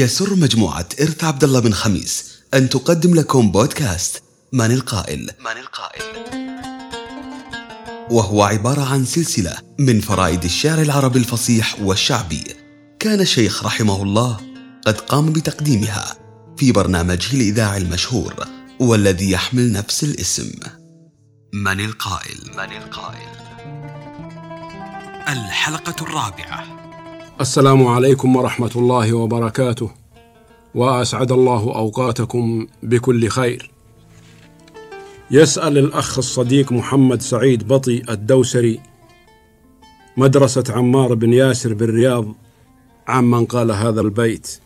يسر مجموعة إرث عبد الله بن خميس أن تقدم لكم بودكاست من القائل. من القائل. وهو عبارة عن سلسلة من فرائد الشعر العربي الفصيح والشعبي. كان الشيخ رحمه الله قد قام بتقديمها في برنامجه الإذاعي المشهور والذي يحمل نفس الاسم. من القائل. من القائل. الحلقة الرابعة. السلام عليكم ورحمة الله وبركاته. وأسعد الله أوقاتكم بكل خير. يسأل الأخ الصديق محمد سعيد بطي الدوسري مدرسة عمار بن ياسر بالرياض عمن قال هذا البيت.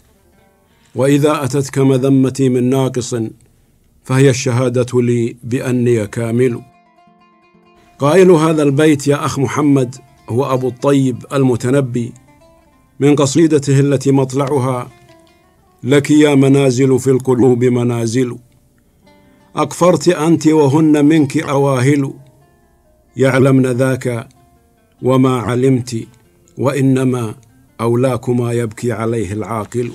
وإذا أتتك مذمتي من ناقص فهي الشهادة لي بأني كامل. قائل هذا البيت يا أخ محمد هو أبو الطيب المتنبي من قصيدته التي مطلعها لك يا منازل في القلوب منازل أكفرت أنت وهن منك أواهل يعلمن ذاك وما علمت وإنما أولاكما يبكي عليه العاقل.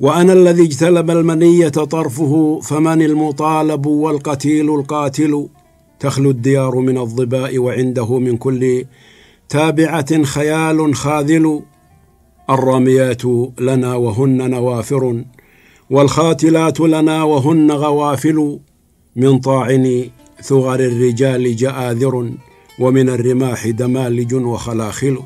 وأنا الذي اجتلب المنية طرفه فمن المطالب والقتيل القاتل؟ تخلو الديار من الظباء وعنده من كل تابعة خيال خاذل. الراميات لنا وهن نوافر والخاتلات لنا وهن غوافل. من طاعن ثغر الرجال جآذر ومن الرماح دمالج وخلاخل.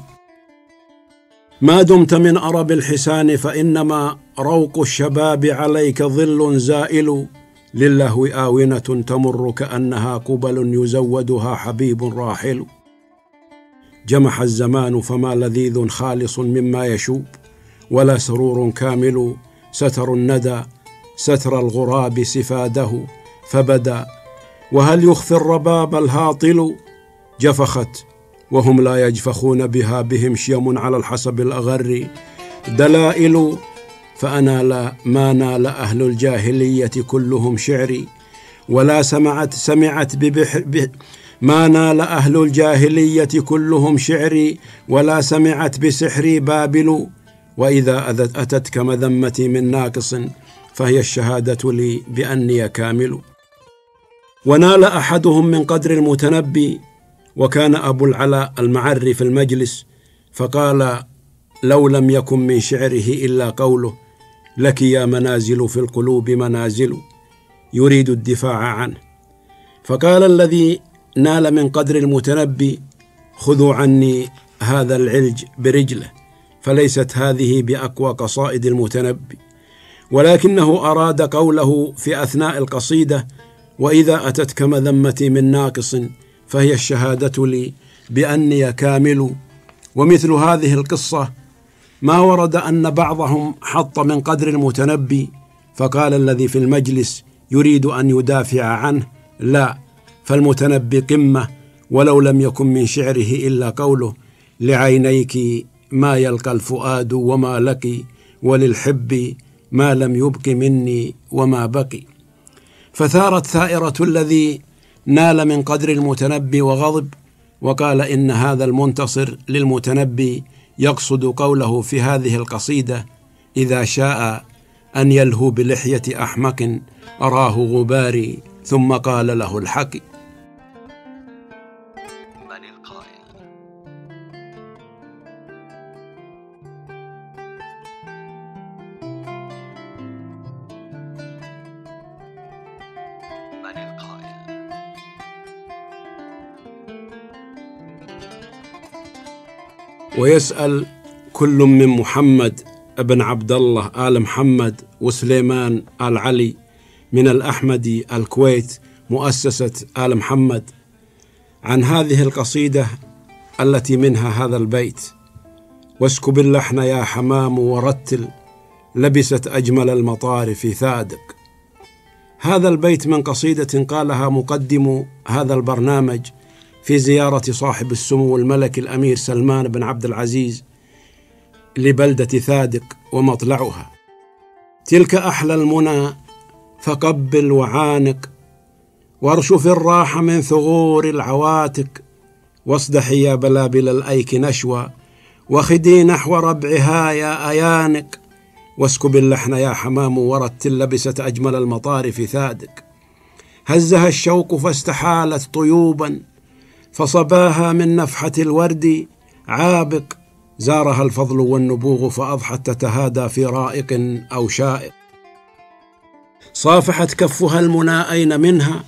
ما دمت من أرب الحسان فإنما روق الشباب عليك ظل زائل. للهو آونة تمر كأنها قبل يزودها حبيب راحل. جمح الزمان فما لذيذ خالص مما يشوب ولا سرور كامل ستر الندى ستر الغراب سفاده فبدا. وهل يخفي الرباب الهاطل؟ جفخت وهم لا يجفخون بها بهم شيم على الحسب الأغر. دلائل فأنا لا ما نال أهل الجاهلية كلهم شعري. ولا سمعت سمعت ببحر ما نال أهل الجاهلية كلهم شعري ولا سمعت بسحري بابل وإذا أتتك مذمتي من ناقص فهي الشهادة لي بأني كامل. ونال أحدهم من قدر المتنبي وكان أبو العلاء المعري في المجلس فقال لو لم يكن من شعره إلا قوله لك يا منازل في القلوب منازل يريد الدفاع عنه. فقال الذي نال من قدر المتنبي خذوا عني هذا العلج برجله فليست هذه بأقوى قصائد المتنبي. ولكنه أراد قوله في أثناء القصيدة وإذا اتتك مذمتي من ناقص فهي الشهادة لي بأني كامل. ومثل هذه القصة ما ورد أن بعضهم حط من قدر المتنبي فقال الذي في المجلس يريد أن يدافع عنه لا فالمتنبي قمه ولو لم يكن من شعره إلا قوله لعينيك ما يلقى الفؤاد وما لك وللحب ما لم يبق مني وما بقي. فثارت ثائرة الذي نال من قدر المتنبي وغضب وقال إن هذا المنتصر للمتنبي يقصد قوله في هذه القصيدة إذا شاء أن يلهو بلحية أحمق أراه غباري ثم قال له الحق. ويسأل كل من محمد ابن عبد الله آل محمد وسليمان آل علي من الأحمدي الكويت مؤسسة آل محمد عن هذه القصيدة التي منها هذا البيت. واسكب اللحن يا حمام ورتل لبست أجمل المطار في ثادق هذا البيت من قصيدة قالها مقدم هذا البرنامج في زيارة صاحب السمو الملك الأمير سلمان بن عبد العزيز لبلدة ثادق ومطلعها. تلك أحلى المنى فقبل وعانق وارشف الراحة من ثغور العواتق واصدحي يا بلابل الأيك نشوى وخدي نحو ربعها يا أيانق واسكب اللحن يا حمام ورتل لبست أجمل المطارف ثادق هزها الشوق فاستحالت طيوبا فصباها من نفحة الورد. عابق. زارها الفضل والنبوغ فأضحت تتهادى في رائق أو شائق. صافحت كفها المنى أين منها.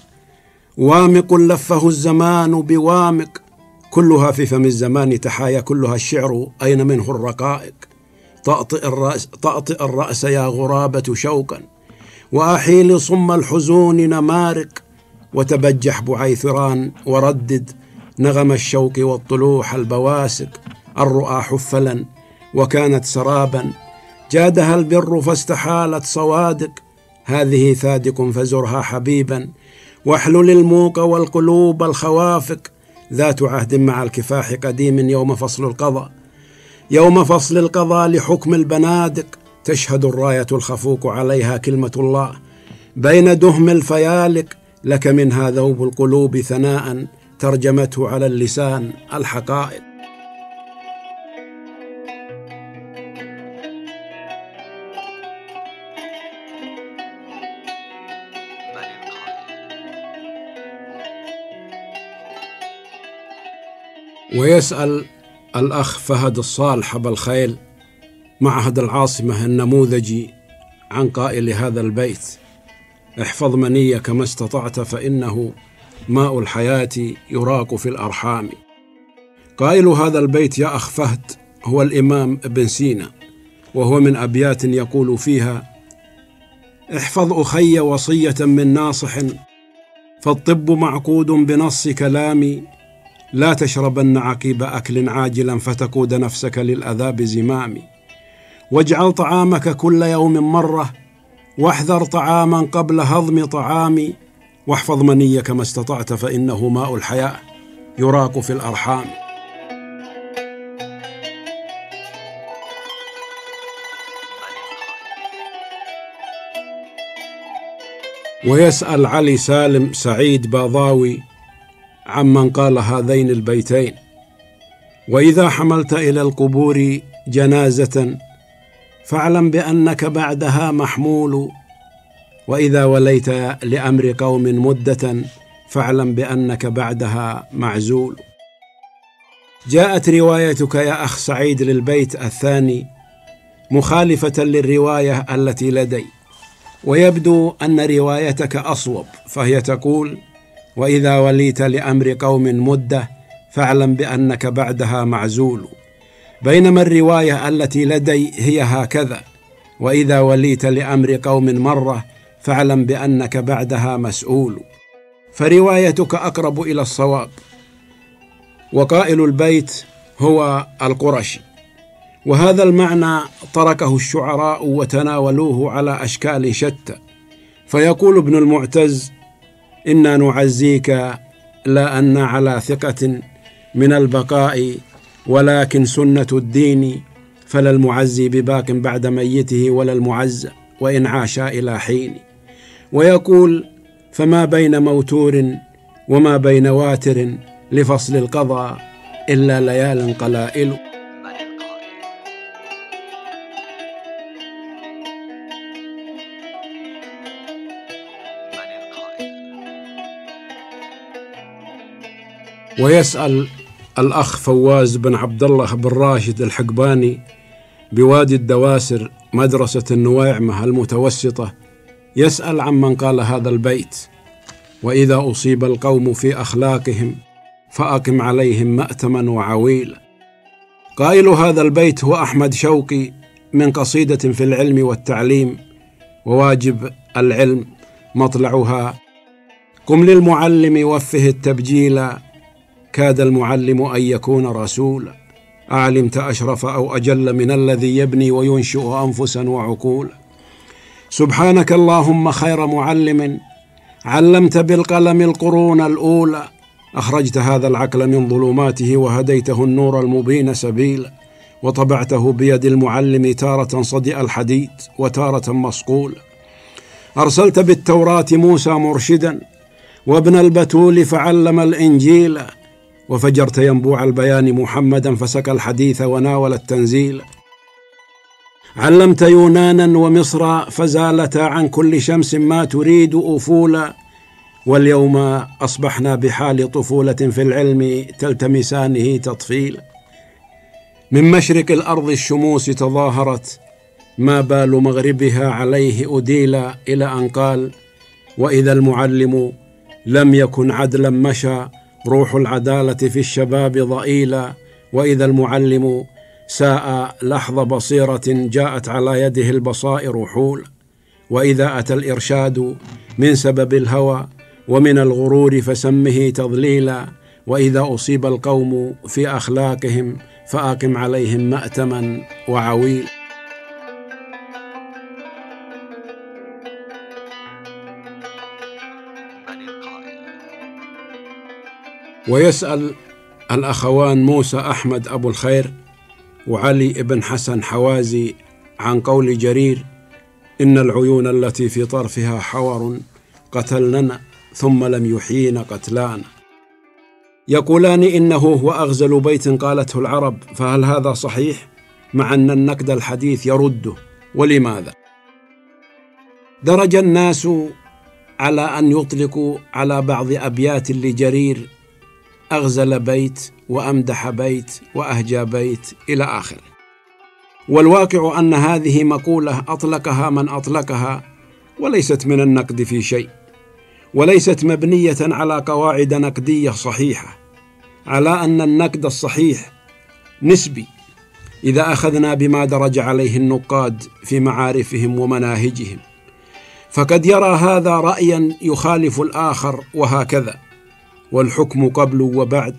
وامق لفه الزمان بوامق. كلها في فم الزمان تحايا كلها الشعر أين منه الرقائق. طأطئ الرأس, طأطئ الرأس يا غرابة شوقا. وأحيل صم الحزون نمارق. وتبجح بعيثران. وردد. نغم الشوق والطلوح البواسق الرؤى حفلا وكانت سرابا. جادها البر فاستحالت صوادق هذه ثادق فزرها حبيبا. واحلل الموق والقلوب الخوافق ذات عهد مع الكفاح قديم يوم فصل القضاء. يوم فصل القضاء لحكم البنادق تشهد الراية الخفوق عليها كلمة الله. بين دهم الفيالق لك منها ذوب القلوب ثناء. ترجمته على اللسان الحقائق. ويسأل الأخ فهد الصالح أبا الخيل معهد العاصمة النموذجي عن قائل هذا البيت احفظ منيك ما استطعت فإنه ماء الحياة يراق في الأرحام. قائل هذا البيت يا أخ فهد هو الإمام ابن سينا وهو من أبيات يقول فيها احفظ أخي وصية من ناصح فالطب معقود بنص كلامي لا تشربن عقيب أكل عاجلا فتقود نفسك للأذى بزمام واجعل طعامك كل يوم مرة واحذر طعاما قبل هضم طعامي واحفظ منيك ما استطعت فإنه ماء الحياة يراق في الأرحام. ويسأل علي سالم سعيد باضاوي عمن قال هذين البيتين وإذا حملت إلى القبور جنازة فاعلم بأنك بعدها محمول وإذا وليت لأمر قوم مدة فاعلم بأنك بعدها معزول. جاءت روايتك يا أخ سعيد للبيت الثاني مخالفة للرواية التي لدي ويبدو أن روايتك أصوب فهي تقول وإذا وليت لأمر قوم مدة فاعلم بأنك بعدها معزول. بينما الرواية التي لدي هي هكذا وإذا وليت لأمر قوم مرة فاعلم بأنك بعدها مسؤول. فروايتك أقرب إلى الصواب. وقائل البيت هو القرشي وهذا المعنى تركه الشعراء وتناولوه على أشكال شتى. فيقول ابن المعتز إنا نعزيك لا أن على ثقة من البقاء ولكن سنة الدين فلا المعزي بباق بعد ميته ولا المعز وإن عاش إلى حين. ويقول فما بين موتور وما بين واتر لفصل القضاء إلا ليال قلائل. ويسأل الأخ فواز بن عبد الله بن راشد الحقباني بوادي الدواسر مدرسة النويعمة المتوسطة يسأل عمن قال هذا البيت. وإذا أصيب القوم في أخلاقهم فأقم عليهم مأتما وعويلا قائل هذا البيت هو أحمد شوقي من قصيدة في العلم والتعليم وواجب العلم مطلعها. قم للمعلم وفه التبجيلا كاد المعلم أن يكون رسولا أعلمت أشرف أو أجل من الذي يبني وينشئ انفسا وعقولا سبحانك اللهم خير معلم علمت بالقلم القرون الأولى. أخرجت هذا العقل من ظلماته وهديته النور المبين سبيلا وطبعته بيد المعلم تارة صدئ الحديد وتارة مصقولا أرسلت بالتوراة موسى مرشدا وابن البتول فعلم الإنجيل. وفجرت ينبوع البيان محمدا فسكى الحديث وناول التنزيل. علمت يونانا ومصر فزالتا عن كل شمس ما تريد أفولا واليوم أصبحنا بحال طفولة في العلم تلتمسانه تطفيلا. من مشرق الأرض الشموس تظاهرت ما بال مغربها عليه أديلا إلى أن قال وإذا المعلم لم يكن عدلا مشى روح العدالة في الشباب ضئيلا وإذا المعلم ساء لحظ بصيرة جاءت على يده البصائر حول وإذا أتى الإرشاد من سبب الهوى ومن الغرور فسمه تضليلا وإذا أصيب القوم في أخلاقهم فأقم عليهم مأتما وعويل ويسأل الأخوان موسى أحمد أبو الخير وعلي بن حسن حوازي عن قول جرير إن العيون التي في طرفها حور قتلننا ثم لم يحيين قتلانا يقولان إنه هو أغزل بيت قالته العرب فهل هذا صحيح؟ مع أن النقد الحديث يرده ولماذا؟ درج الناس على أن يطلقوا على بعض أبيات لجرير أغزل بيت وأمدح بيت وأهجى بيت إلى اخره والواقع أن هذه مقولة أطلقها من أطلقها وليست من النقد في شيء وليست مبنية على قواعد نقدية صحيحة على أن النقد الصحيح نسبي إذا أخذنا بما درج عليه النقاد في معارفهم ومناهجهم. فقد يرى هذا رايا يخالف الآخر وهكذا. والحكم قبل وبعد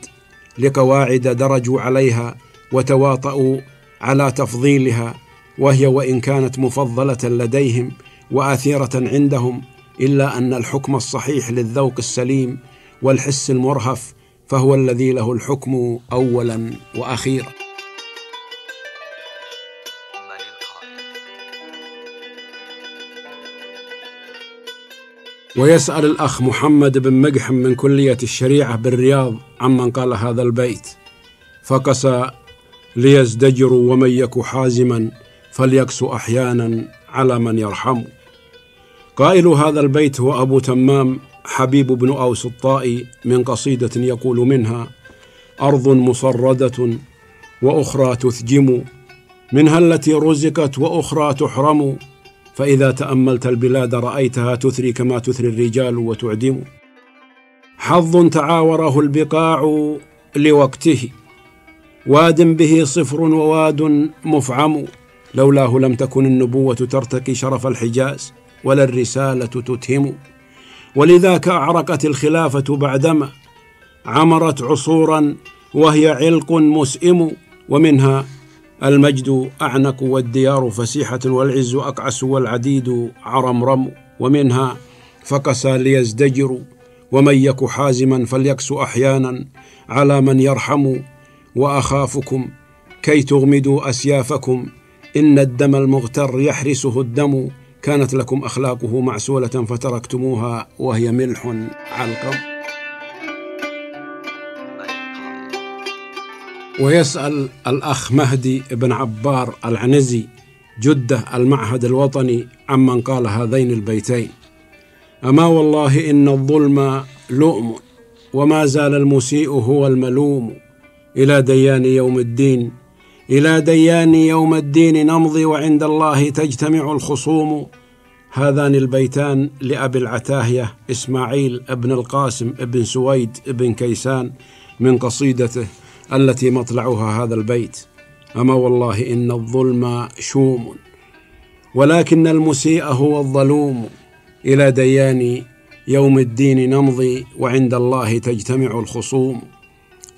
لقواعد درجوا عليها وتواطؤوا على تفضيلها وهي وإن كانت مفضلة لديهم وآثيرة عندهم إلا أن الحكم الصحيح للذوق السليم والحس المرهف فهو الذي له الحكم اولا وأخيرا. ويسأل الأخ محمد بن مقحم من كلية الشريعة بالرياض عمن قال هذا البيت. فقس ليزدجر ومن يك حازما فليكس أحيانا على من يرحم. قائل هذا البيت هو أبو تمام حبيب بن أوس الطائي من قصيدة يقول منها أرض مصردة وأخرى تثجم منها التي رزقت وأخرى تحرم. فإذا تأملت البلاد رأيتها تثري كما تثري الرجال وتعدم. حظ تعاوره البقاع لوقته. واد به صفر وواد مفعم. لولاه لم تكن النبوة ترتقي شرف الحجاز ولا الرسالة تتهم. ولذاك أعرقت الخلافة بعدما عمرت عصورا وهي علق مسئم. ومنها المجد أعنق والديار فسيحة والعز أقعس والعديد عرمرم ومنها فقسا ليزدجروا ومن يك حازما فليقس أحيانا على من يرحم وأخافكم كي تغمدوا أسيافكم إن الدم المغبر يحرسه الدم كانت لكم أخلاقه معسولة فتركتموها وهي ملح علقم ويسأل الأخ مهدي بن عبار العنزي جدة المعهد الوطني عمن قال هذين البيتين. أما والله إن الظلم لؤم وما زال المسيء هو الملوم. إلى ديان يوم الدين إلى ديان يوم الدين نمضي وعند الله تجتمع الخصوم. هذان البيتان لأبي العتاهية إسماعيل ابن القاسم ابن سويد ابن كيسان من قصيدته التي مطلعها هذا البيت. أما والله إن الظلم شوم ولكن المسيء هو الظلوم. إلى ديان يوم الدين نمضي وعند الله تجتمع الخصوم.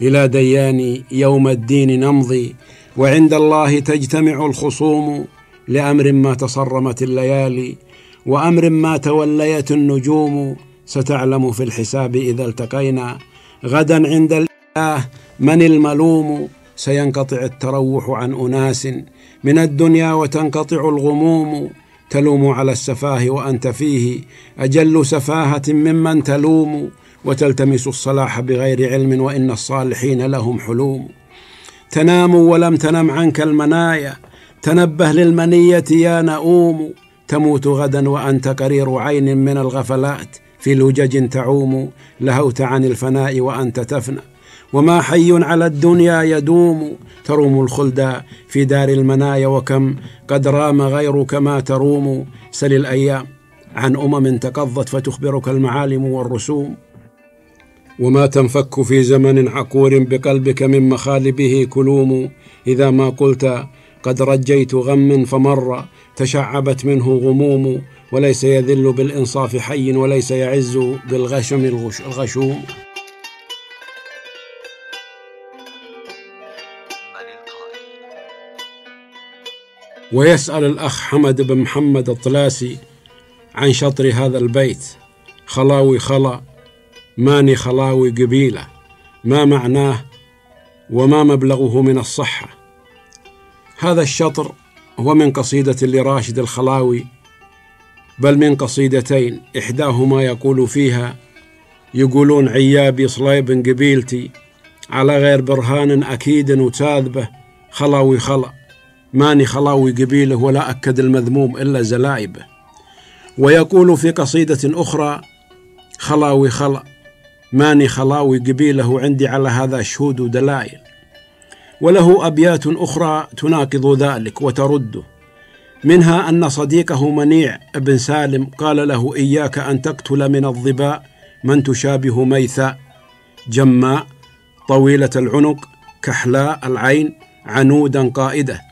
إلى ديان يوم الدين نمضي وعند الله تجتمع الخصوم. لأمر ما تصرمت الليالي وأمر ما توليت النجوم. ستعلم في الحساب إذا التقينا غدا عند الله من الملوم سينقطع التروح عن أناس من الدنيا وتنقطع الغموم. تلوم على السفاه وأنت فيه أجل سفاهة ممن تلوم. وتلتمس الصلاح بغير علم وإن الصالحين لهم حلوم. تنام ولم تنم عنك المنايا. تنبه للمنية يا نؤوم. تموت غدا وأنت قرير عين من الغفلات. في لجج تعوم. لهوت عن الفناء وأنت تفنى. وما حي على الدنيا يدوم تروم الخلد في دار المنايا وكم قد رام غيرك ما تروم سل الأيام عن أمم تقضت فتخبرك المعالم والرسوم وما تنفك في زمن عقور بقلبك من مخالبه كلوم إذا ما قلت قد رجيت غم فمر تشعبت منه غموم وليس يذل بالإنصاف حي وليس يعز بالغشم الغشوم ويسأل الأخ حمد بن محمد الطلاسي عن شطر هذا البيت. خلاوي خلا ماني خلاوي قبيلة ما معناه وما مبلغه من الصحة. هذا الشطر هو من قصيدة لراشد الخلاوي بل من قصيدتين إحداهما يقول فيها يقولون عيابي صليب قبيلتي على غير برهان أكيد وتاذبه خلاوي خلا. ماني خلاوي قبيلة ولا أكد المذموم إلا زلايبه ويقول في قصيدة أخرى خلاوي خلا ماني خلاوي قبيلة عندي على هذا شهود ودلائل وله أبيات أخرى تناقض ذلك وترده منها أن صديقه منيع بن سالم قال له إياك أن تقتل من الظباء من تشابه ميثاء جماء طويلة العنق كحلاء العين عنودا قائدة.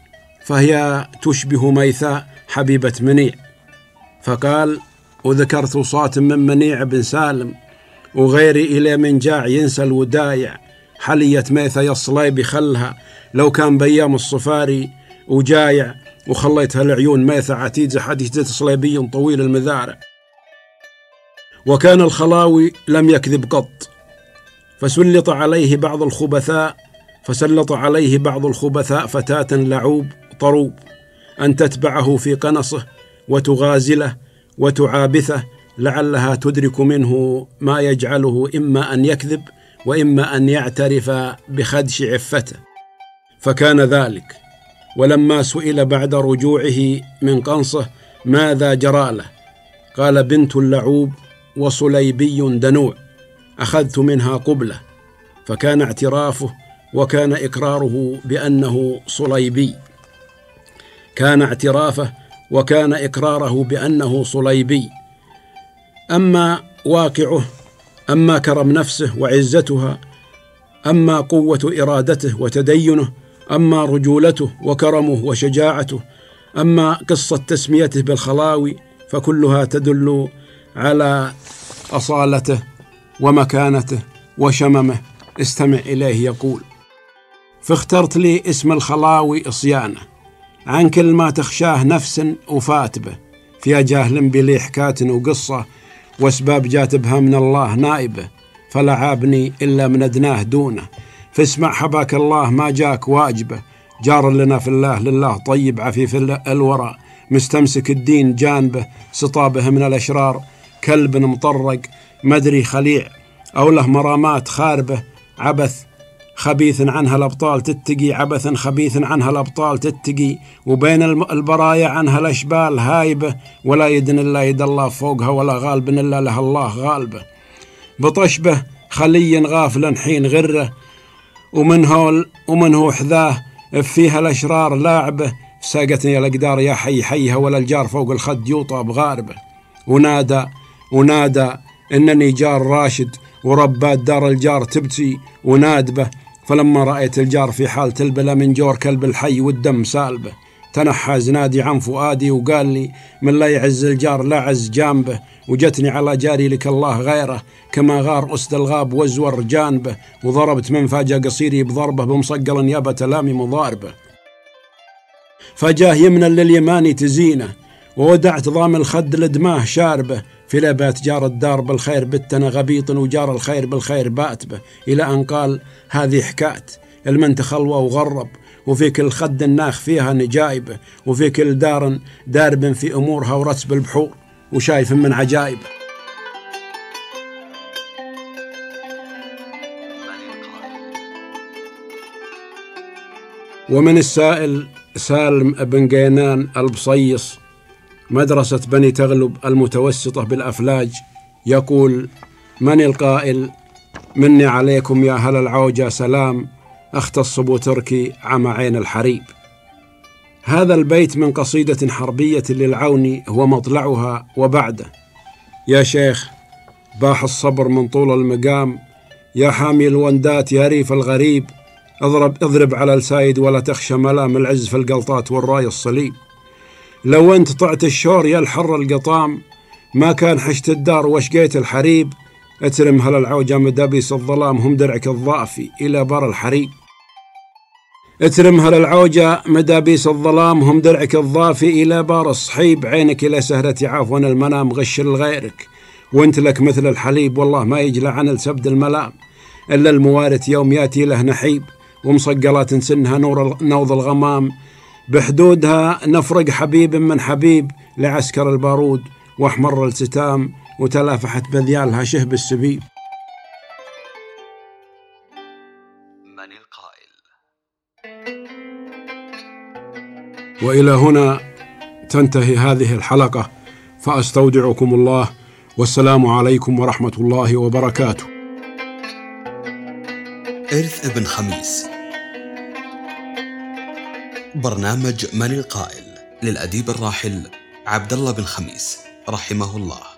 فهي تشبه ميثاء حبيبة منيع. فقال وذكرت صوت من منيع بن سالم وغيري إلى من جاع ينسى الودايع. حلية ميثا يصلي بخلها لو كان بيام الصفاري وجايع وخليتها العيون ميثا عتيد حديثة صليبي طويل المذارع. وكان الخلاوي لم يكذب قط. فسلط عليه بعض الخبثاء فسلط عليه بعض الخبثاء فتاة لعوب. طروب أن تتبعه في قنصه وتغازله وتعابثه لعلها تدرك منه ما يجعله إما أن يكذب وإما أن يعترف بخدش عفته. فكان ذلك. ولما سئل بعد رجوعه من قنصه ماذا جرى له؟ قال بنت اللعوب وصليبي دنوع أخذت منها قبلة. فكان اعترافه وكان إقراره بأنه صليبي. كان اعترافه وكان إقراره بأنه صليبي. أما واقعه أما كرم نفسه وعزتها أما قوة إرادته وتدينه أما رجولته وكرمه وشجاعته أما قصة تسميته بالخلاوي فكلها تدل على أصالته ومكانته وشممه. استمع إليه يقول فاخترت لي اسم الخلاوي صيانة. عن كل ما تخشاه نفس وفاتبه فيها جاهل بلي حكاة وقصة وأسباب جات بها من الله نائبة فلا عابني إلا من أدناه دونه. فاسمع حباك الله ما جاك واجبه جار لنا في الله لله طيب عفيف الورى. مستمسك الدين جانبه سطابه من الأشرار. كلب مطرق مدري خليع أو له مرامات خاربه عبث خبيث عنها الأبطال تتقي عبث خبيث عنها الأبطال تتقي. وبين البرايا عنها الأشبال هايبة. ولا يدن إلا يد الله فوقها ولا غالب إلا له الله غالبة. بطشبة خلي غافلا حين غرة. ومن هول ومن هو حذاه؟ فيها الأشرار لاعبة. ساقتني الأقدار يا حي حيها ولا الجار فوق الخد يوطى بغاربه ونادى ونادى إنني جار راشد. وربات دار الجار تبتي. ونادبه فلما رأيت الجار في حال تلبلة من جور كلب الحي والدم سالبه تنحى زنادي عن فؤادي وقال لي من لا يعز الجار لا عز جانبه وجتني على جاري لك الله غيره كما غار أسد الغاب وزور جانبه وضربت من فاجأ قصيري بضربه بمصقل يابة لامي مضاربه. فجاه يمنا لليماني تزينه وودعت ضام الخد لدماه شاربه في لبات جار الدار بالخير بتنا غبيط وجار الخير بالخير باتبه إلى أن قال هذه حكات المن تخلوى وغرب وفي كل خد الناخ فيها نجايبه وفي كل دار دارب في أمورها ورتب البحور وشايف من عجائب. ومن السائل سالم بن قينان البصيص مدرسة بني تغلب المتوسطة بالأفلاج يقول من القائل؟ مني عليكم يا هل العوجة سلام أختص تركي عم عين الحريب. هذا البيت من قصيدة حربية للعوني هو مطلعها وبعده. يا شيخ باح الصبر من طول المقام يا حامي الوندات يا ريف الغريب اضرب اضرب على السايد ولا تخشى ملام العز في القلطات والراي الصليب. لو انت طعت الشور يا الحر القطام ما كان حشت الدار وشقيت الحريب. اترك هل العوجة مدابيس الظلام هم درعك الضافي إلى بر الحريب. اترم هل العوجة مدابيس الظلام هم درعك الضافي إلى بار الصحيب. عينك إلى سهرة عفوا المنام غش لغيرك وانت لك مثل الحليب والله ما يجلى عن السبد الملام. إلا الموارث يوم ياتي له نحيب ومصقلات سنها نور نوض الغمام. بحدودها نفرق حبيب من حبيب لعسكر البارود واحمر الستام وتلافحت بذيالها شهب السبيب. من القائل؟ وإلى هنا تنتهي هذه الحلقة فأستودعكم الله والسلام عليكم ورحمة الله وبركاته. إرث ابن خميس. برنامج من القائل للأديب الراحل عبد الله بن خميس رحمه الله.